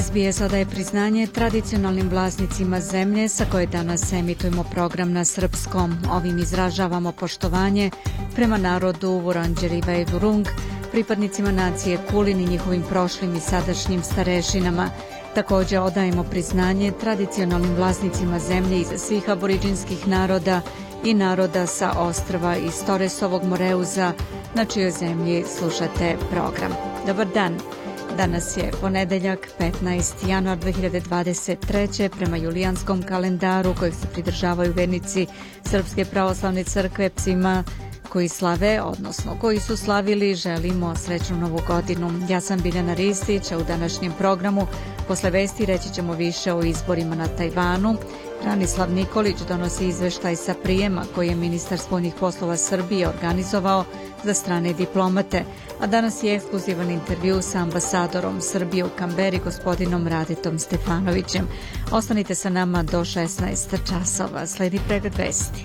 SBS odaje priznanje tradicionalnim vlasnicima zemlje sa koje danas emitujemo program na srpskom. Ovim izražavamo poštovanje prema narodu Vuranđeriva i Vurung, pripadnicima nacije Kulin i njihovim prošlim i sadašnjim starešinama. Takođe odajemo priznanje tradicionalnim vlasnicima zemlje iz svih aboriđinskih naroda i naroda sa ostrava iz Toresovog Moreuza, na čijoj zemlji slušate program. Dobar dan! Danas je ponedeljak 15. januar 2023. prema julijanskom kalendaru kojeg se pridržavaju vernici Srpske pravoslavne crkve psima koji slave, odnosno koji su slavili, želimo srećnu novu godinu. Ja sam Biljana Ristić, a u današnjem programu posle vesti reći ćemo više o izborima na Tajvanu. Ranislav Nikolić donosi izveštaj sa prijema koji je ministar spoljnih poslova Srbije organizovao za strane diplomate, a danas je ekskluzivan intervju sa ambasadorom Srbije u Kamberi, gospodinom Raditom Stefanovićem. Ostanite sa nama do 16 časova. Sledi pregled vesti.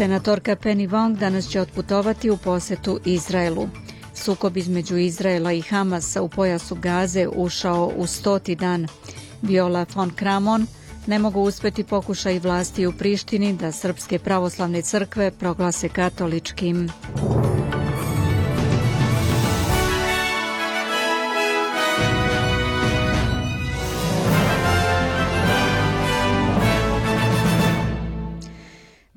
Senatorka Penny Wong danas će otputovati u posetu Izraelu. Sukob između Izraela i Hamasa u pojasu Gaze ušao u stoti dan. Viola von Kramon ne mogu uspeti pokušaj vlasti u Prištini da srpske pravoslavne crkve proglase katoličkim.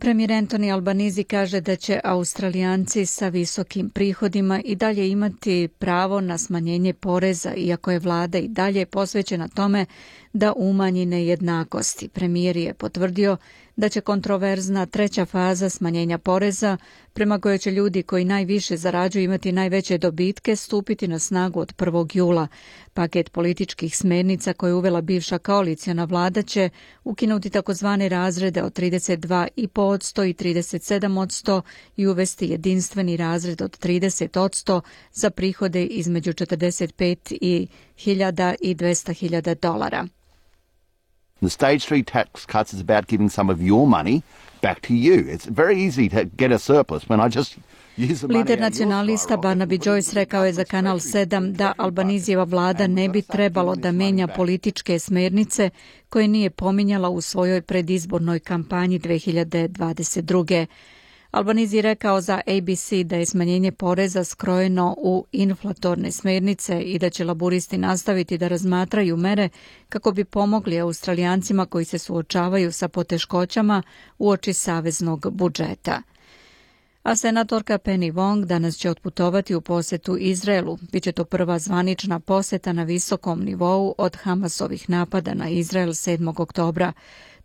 Premijer Antoni Albanizi kaže da će Australijanci sa visokim prihodima i dalje imati pravo na smanjenje poreza, iako je vlada i dalje posvećena tome da umanji nejednakosti. Premijer je potvrdio da će kontroverzna treća faza smanjenja poreza, prema kojoj će ljudi koji najviše zarađuju imati najveće dobitke, stupiti na snagu od 1. jula. Paket političkih smernica koje je uvela bivša koalicijana vlada će ukinuti takozvane razrede od 32,5% i 37% i uvesti jedinstveni razred od 30% za prihode između 45 i 1000 i 200.000 dolara. The stage three tax cuts is about giving some of your money back to you. It's very easy to get a surplus when I just Lider nacionalista Barnaby Joyce rekao je za Kanal 7 da Albanizijeva vlada ne bi trebalo da menja političke smernice koje nije pominjala u svojoj predizbornoj kampanji 2022. Albanizi rekao za ABC da je smanjenje poreza skrojeno u inflatorne smernice i da će laburisti nastaviti da razmatraju mere kako bi pomogli australijancima koji se suočavaju sa poteškoćama u oči saveznog budžeta. A senatorka Penny Wong danas će otputovati u posetu Izraelu. Biće to prva zvanična poseta na visokom nivou od Hamasovih napada na Izrael 7. oktobra.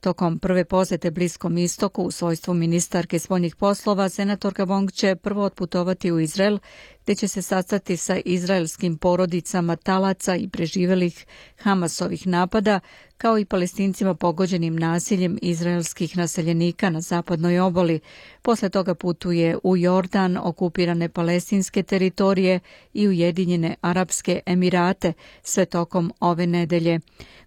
Tokom prve posete Bliskom istoku u svojstvu ministarke spoljnih poslova, senatorka Wong će prvo otputovati u Izrael, gde će se sastati sa izraelskim porodicama talaca i preživelih Hamasovih napada, kao i palestincima pogođenim nasiljem izraelskih naseljenika na zapadnoj oboli. Posle toga putuje u Jordan, okupirane palestinske teritorije i Ujedinjene Arapske Emirate, sve tokom ove nedelje.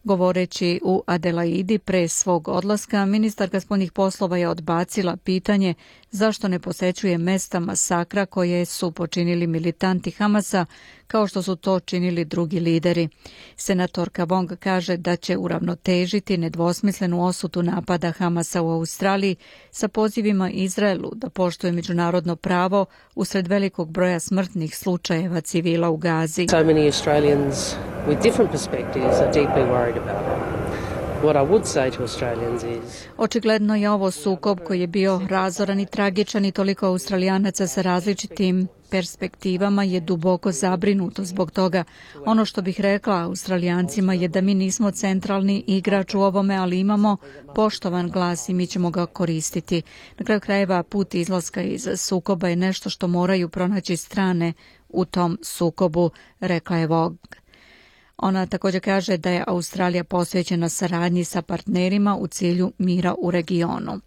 Govoreći u Adelaidi pre svog odlaska, ministarka spoljnih poslova je odbacila pitanje zašto ne posećuje mesta masakra koje su počinili militanti Hamasa kao što su to činili drugi lideri. Senatorka Wong kaže da će uravnotežiti nedvosmislenu osutu napada Hamasa u Australiji sa pozivima Izraelu da poštuje međunarodno pravo usred velikog broja smrtnih slučajeva civila u Gazi. So many Australians with different perspectives are deeply worried about it. Očigledno je ovo sukob koji je bio razoran i tragičan i toliko australijanaca sa različitim perspektivama je duboko zabrinuto zbog toga. Ono što bih rekla australijancima je da mi nismo centralni igrač u ovome, ali imamo poštovan glas i mi ćemo ga koristiti. Na kraju krajeva put izlaska iz sukoba je nešto što moraju pronaći strane u tom sukobu, rekla je Vogue. Ona također kaže da je Australija posvećena saradnji sa partnerima u cilju mira u regionu.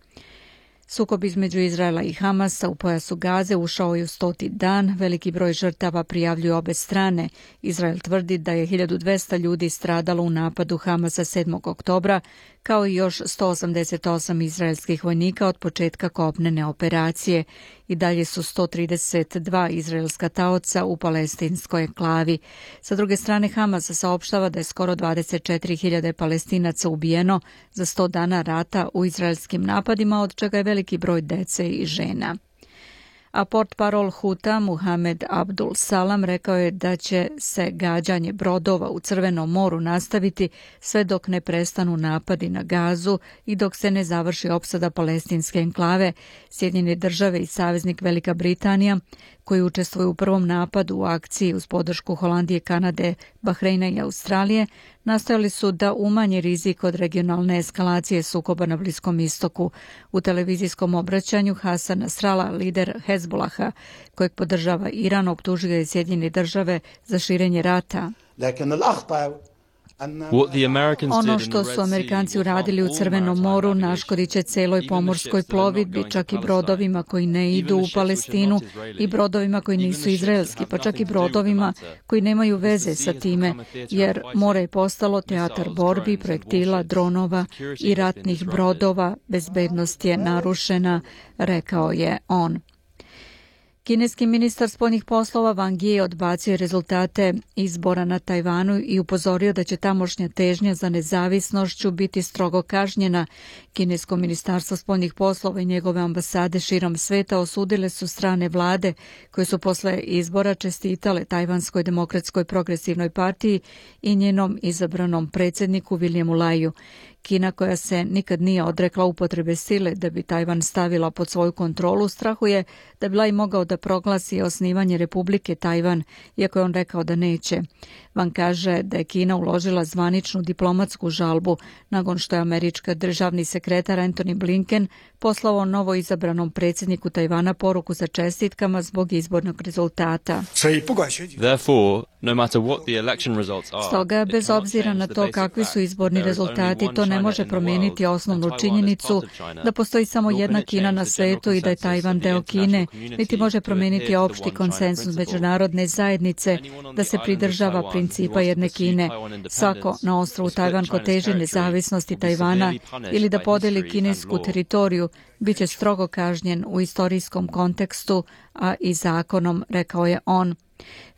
Sukob između Izraela i Hamasa u pojasu Gaze ušao je u stoti dan. Veliki broj žrtava prijavljuju obe strane. Izrael tvrdi da je 1200 ljudi stradalo u napadu Hamasa 7. oktobra, kao i još 188 izraelskih vojnika od početka kopnene operacije. I dalje su 132 izraelska taoca u palestinskoj klavi. Sa druge strane, Hamas saopštava da je skoro 24.000 palestinaca ubijeno za 100 dana rata u izraelskim napadima, od čega je veliki broj dece i žena a port parol Huta Muhamed Abdul Salam rekao je da će se gađanje brodova u Crvenom moru nastaviti sve dok ne prestanu napadi na gazu i dok se ne završi opsada palestinske enklave. Sjedinjene države i saveznik Velika Britanija koji učestvuju u prvom napadu u akciji uz podršku Holandije, Kanade, Bahreina i Australije, nastojali su da umanje rizik od regionalne eskalacije sukoba na Bliskom istoku. U televizijskom obraćanju Hasan Nasrala, lider Hezbolaha, kojeg podržava Iran, optužio je Sjedinjene države za širenje rata. Ono što su Amerikanci uradili u Crvenom moru naškodit će celoj pomorskoj plovidbi, čak i brodovima koji ne idu u Palestinu i brodovima koji nisu izraelski, pa čak i brodovima koji nemaju veze sa time, jer more je postalo teatar borbi, projektila, dronova i ratnih brodova, bezbednost je narušena, rekao je on. Kineski ministar spoljnih poslova Wang Yi odbacio rezultate izbora na Tajvanu i upozorio da će tamošnja težnja za nezavisnošću biti strogo kažnjena. Kinesko ministarstvo spoljnih poslova i njegove ambasade širom sveta osudile su strane vlade koje su posle izbora čestitale Tajvanskoj demokratskoj progresivnoj partiji i njenom izabranom predsjedniku Williamu Laju. Kina koja se nikad nije odrekla upotrebe sile da bi Tajvan stavila pod svoju kontrolu, strahuje da bi Laj mogao da proglasi osnivanje Republike Tajvan, iako je on rekao da neće. Van kaže da je Kina uložila zvaničnu diplomatsku žalbu nakon što je američka državni sekretar Anthony Blinken poslao novo izabranom predsjedniku Tajvana poruku za čestitkama zbog izbornog rezultata. Stoga, bez obzira na to kakvi su izborni rezultati, to ne može promijeniti osnovnu činjenicu da postoji samo jedna Kina na svetu i da je Tajvan deo Kine, niti može promijeniti opšti konsensus međunarodne zajednice da se pridržava principa jedne Kine. Svako na ostrovu Tajvan ko teži nezavisnosti Tajvana ili da podeli kinesku teritoriju bit će strogo kažnjen u istorijskom kontekstu, a i zakonom, rekao je on.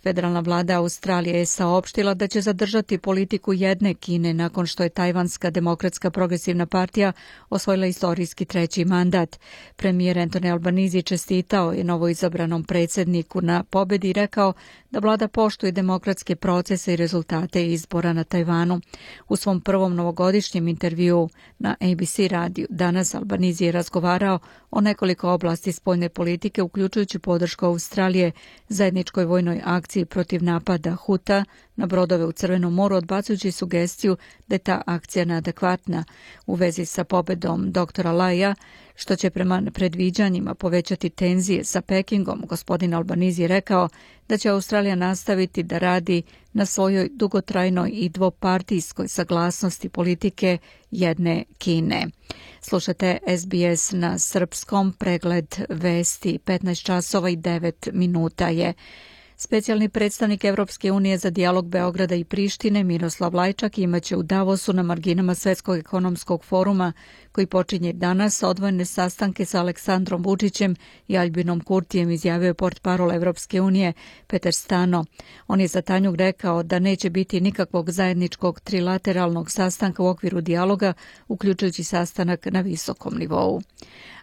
Federalna vlada Australije je saopštila da će zadržati politiku jedne Kine nakon što je Tajvanska demokratska progresivna partija osvojila istorijski treći mandat. Premijer Anthony Albanizi čestitao je novoizabranom predsjedniku na pobedi i rekao da vlada poštuje demokratske procese i rezultate izbora na Tajvanu. U svom prvom novogodišnjem intervju na ABC radiju danas Albanizi je razgovarao o nekoliko oblasti spoljne politike, uključujući podršku Australije zajedničkoj vojnoj akciji protiv napada Huta na brodove u Crvenom moru, odbacujući sugestiju da je ta akcija neadekvatna u vezi sa pobedom doktora Laja, što će prema predviđanjima povećati tenzije sa Pekingom. Gospodin Albanizi rekao da će Australija nastaviti da radi na svojoj dugotrajnoj i dvopartijskoj saglasnosti politike jedne Kine. Slušate SBS na srpskom pregled vesti 15 časova i 9 minuta je. Specijalni predstavnik Europske unije za dijalog Beograda i Prištine Miroslav Lajčak imaće u Davosu na marginama Svetskog ekonomskog foruma koji počinje danas odvojene sastanke sa Aleksandrom Vučićem i Albinom Kurtijem izjavio je port parol Evropske unije Peter Stano. On je za Tanjug rekao da neće biti nikakvog zajedničkog trilateralnog sastanka u okviru dijaloga, uključujući sastanak na visokom nivou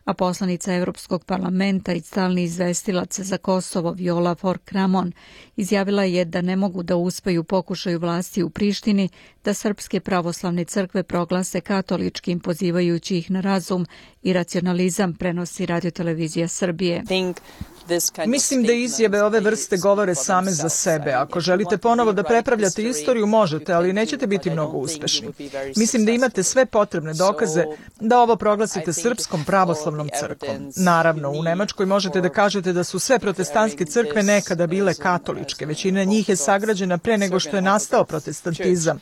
a poslanica Europskog parlamenta i stalni izvestilac za Kosovo Viola Forkramon izjavila je da ne mogu da uspeju pokušaju vlasti u Prištini da srpske pravoslavne crkve proglase katoličkim pozivajući ih na razum i racionalizam prenosi radiotelevizija Srbije. Mislim da izjave ove vrste govore same za sebe. Ako želite ponovo da prepravljate istoriju, možete, ali nećete biti mnogo uspešni. Mislim da imate sve potrebne dokaze da ovo proglasite Srpskom pravoslavnom crkvom. Naravno, u Nemačkoj možete da kažete da su sve protestantske crkve nekada bile katoličke. Većina njih je sagrađena pre nego što je nastao protestantizam.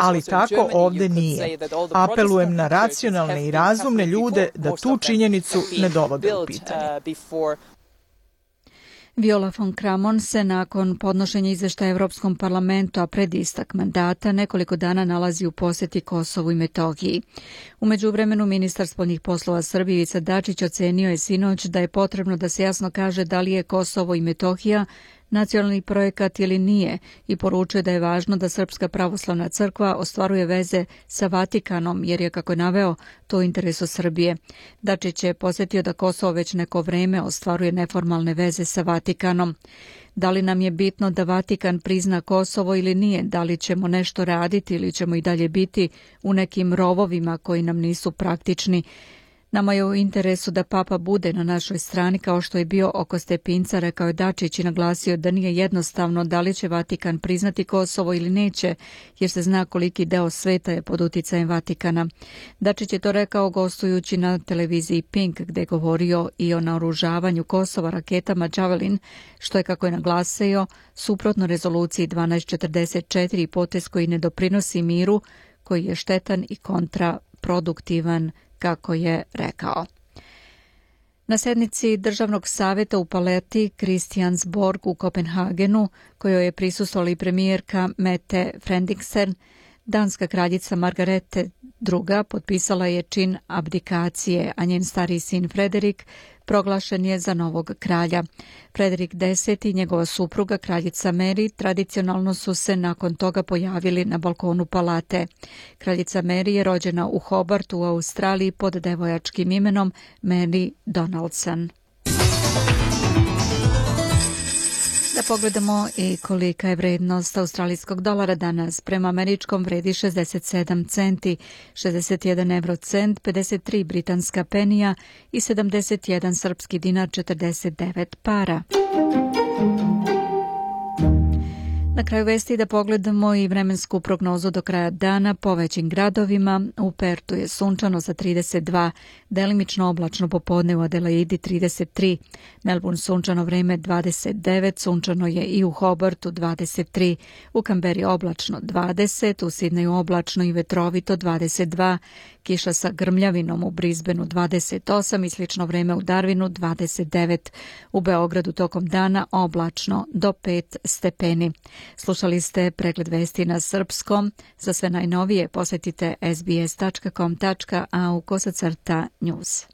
Ali tako ovde nije. Apelujem na racionalne i razumne ljude da tu činjenicu ne dovode u pitanje. Viola von Kramon se nakon podnošenja izveštaja Evropskom parlamentu, a pred istak mandata, nekoliko dana nalazi u poseti Kosovu i Metohiji. Umeđu vremenu ministar spoljnih poslova Srbije Ivica Dačić ocenio je sinoć da je potrebno da se jasno kaže da li je Kosovo i Metohija nacionalni projekat ili nije i poručuje da je važno da Srpska pravoslavna crkva ostvaruje veze sa Vatikanom jer je, kako je naveo, to interesu Srbije. Dačić je posjetio da Kosovo već neko vreme ostvaruje neformalne veze sa Vatikanom. Da li nam je bitno da Vatikan prizna Kosovo ili nije, da li ćemo nešto raditi ili ćemo i dalje biti u nekim rovovima koji nam nisu praktični, Nama je u interesu da papa bude na našoj strani kao što je bio oko Stepinca, rekao je Dačić i naglasio da nije jednostavno da li će Vatikan priznati Kosovo ili neće, jer se zna koliki deo sveta je pod uticajem Vatikana. Dačić je to rekao gostujući na televiziji Pink, gde je govorio i o naoružavanju Kosova raketama Javelin, što je, kako je naglasio, suprotno rezoluciji 1244 i potez koji ne doprinosi miru, koji je štetan i kontraproduktivan kako je rekao. Na sednici Državnog saveta u paleti Christiansborg u Kopenhagenu, kojoj je prisustala i premijerka Mette Frendiksen, danska kraljica Margarete II potpisala je čin abdikacije, a njen stari sin Frederik proglašen je za novog kralja. Frederik X i njegova supruga, kraljica Mary, tradicionalno su se nakon toga pojavili na balkonu palate. Kraljica Mary je rođena u Hobartu u Australiji pod devojačkim imenom Mary Donaldson. Pogledamo i kolika je vrednost australijskog dolara danas. Prema američkom vredi 67 centi, 61 euro cent, 53 britanska penija i 71 srpski dinar 49 para. Na kraju vesti da pogledamo i vremensku prognozu do kraja dana po većim gradovima. U Pertu je sunčano za 32, delimično oblačno popodne u Adelaidi 33, Melbourne sunčano vreme 29, sunčano je i u Hobartu 23, u Kamberi oblačno 20, u Sidneju oblačno i vetrovito 22, kiša sa grmljavinom u Brisbaneu 28 i slično vreme u Darwinu 29, u Beogradu tokom dana oblačno do 5 stepeni. Slušali ste pregled vesti na srpskom. Za sve najnovije posetite sbs.com.au kosacrta news.